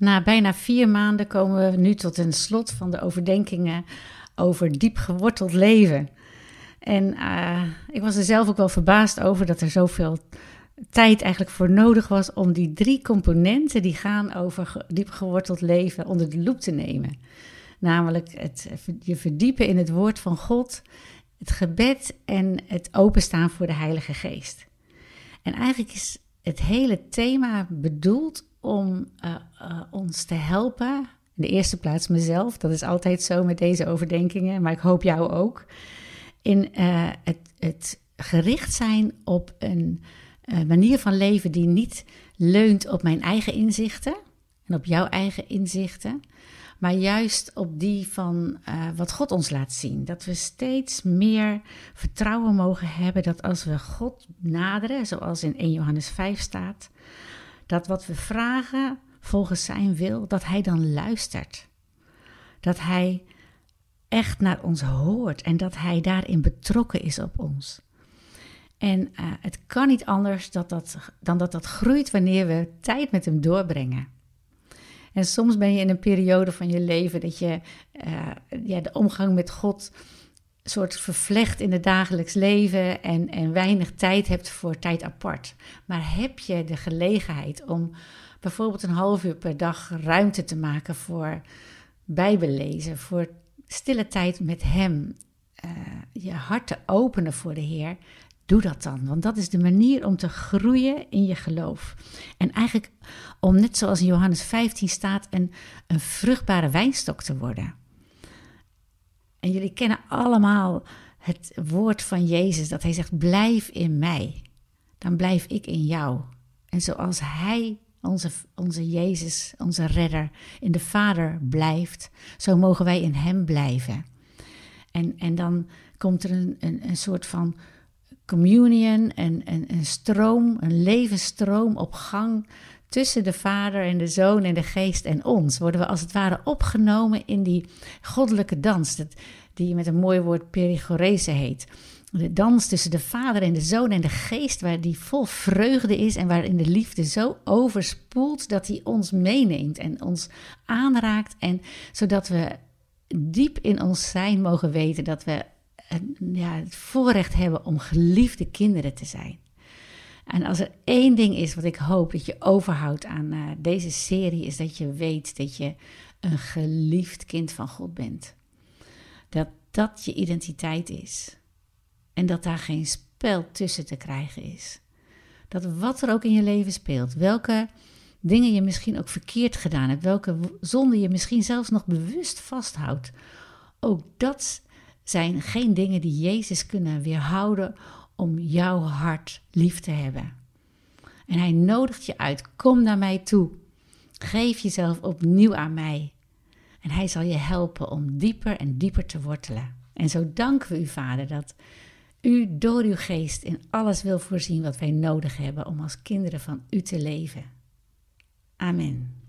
Na bijna vier maanden komen we nu tot een slot van de overdenkingen over diep geworteld leven. En uh, ik was er zelf ook wel verbaasd over dat er zoveel tijd eigenlijk voor nodig was om die drie componenten die gaan over diep geworteld leven onder de loep te nemen. Namelijk het je verdiepen in het woord van God, het gebed en het openstaan voor de Heilige Geest. En eigenlijk is het hele thema bedoeld om uh, uh, ons te helpen. In de eerste plaats mezelf, dat is altijd zo met deze overdenkingen, maar ik hoop jou ook. In uh, het, het, gericht zijn op een manier van leven die niet leunt op mijn eigen inzichten en op jouw eigen inzichten, maar juist op die van wat God ons laat zien. Dat we steeds meer vertrouwen mogen hebben dat als we God naderen, zoals in 1 Johannes 5 staat, dat wat we vragen volgens zijn wil, dat Hij dan luistert. Dat Hij echt naar ons hoort en dat Hij daarin betrokken is op ons. En uh, het kan niet anders dat dat, dan dat dat groeit wanneer we tijd met Hem doorbrengen. En soms ben je in een periode van je leven dat je uh, ja, de omgang met God soort vervlecht in het dagelijks leven en, en weinig tijd hebt voor tijd apart. Maar heb je de gelegenheid om bijvoorbeeld een half uur per dag ruimte te maken voor Bijbellezen, voor stille tijd met Hem, uh, je hart te openen voor de Heer, Doe dat dan, want dat is de manier om te groeien in je geloof. En eigenlijk om, net zoals in Johannes 15 staat, een, een vruchtbare wijnstok te worden. En jullie kennen allemaal het woord van Jezus, dat hij zegt: Blijf in mij, dan blijf ik in jou. En zoals hij, onze, onze Jezus, onze redder, in de Vader blijft, zo mogen wij in hem blijven. En, en dan komt er een, een, een soort van communion, en een, een stroom, een levensstroom op gang tussen de Vader en de Zoon en de Geest en ons. Worden we als het ware opgenomen in die goddelijke dans, die met een mooi woord perigorese heet. De dans tussen de Vader en de Zoon en de Geest, waar die vol vreugde is en waarin de liefde zo overspoelt dat hij ons meeneemt en ons aanraakt. En zodat we diep in ons zijn mogen weten dat we ja, het voorrecht hebben om geliefde kinderen te zijn. En als er één ding is wat ik hoop dat je overhoudt aan uh, deze serie, is dat je weet dat je een geliefd kind van God bent. Dat dat je identiteit is. En dat daar geen spel tussen te krijgen is. Dat wat er ook in je leven speelt, welke dingen je misschien ook verkeerd gedaan hebt, welke zonde je misschien zelfs nog bewust vasthoudt, ook dat zijn geen dingen die Jezus kunnen weerhouden om jouw hart lief te hebben. En hij nodigt je uit: kom naar mij toe. Geef jezelf opnieuw aan mij. En hij zal je helpen om dieper en dieper te wortelen. En zo danken we u, Vader, dat u door uw geest in alles wil voorzien wat wij nodig hebben om als kinderen van u te leven. Amen.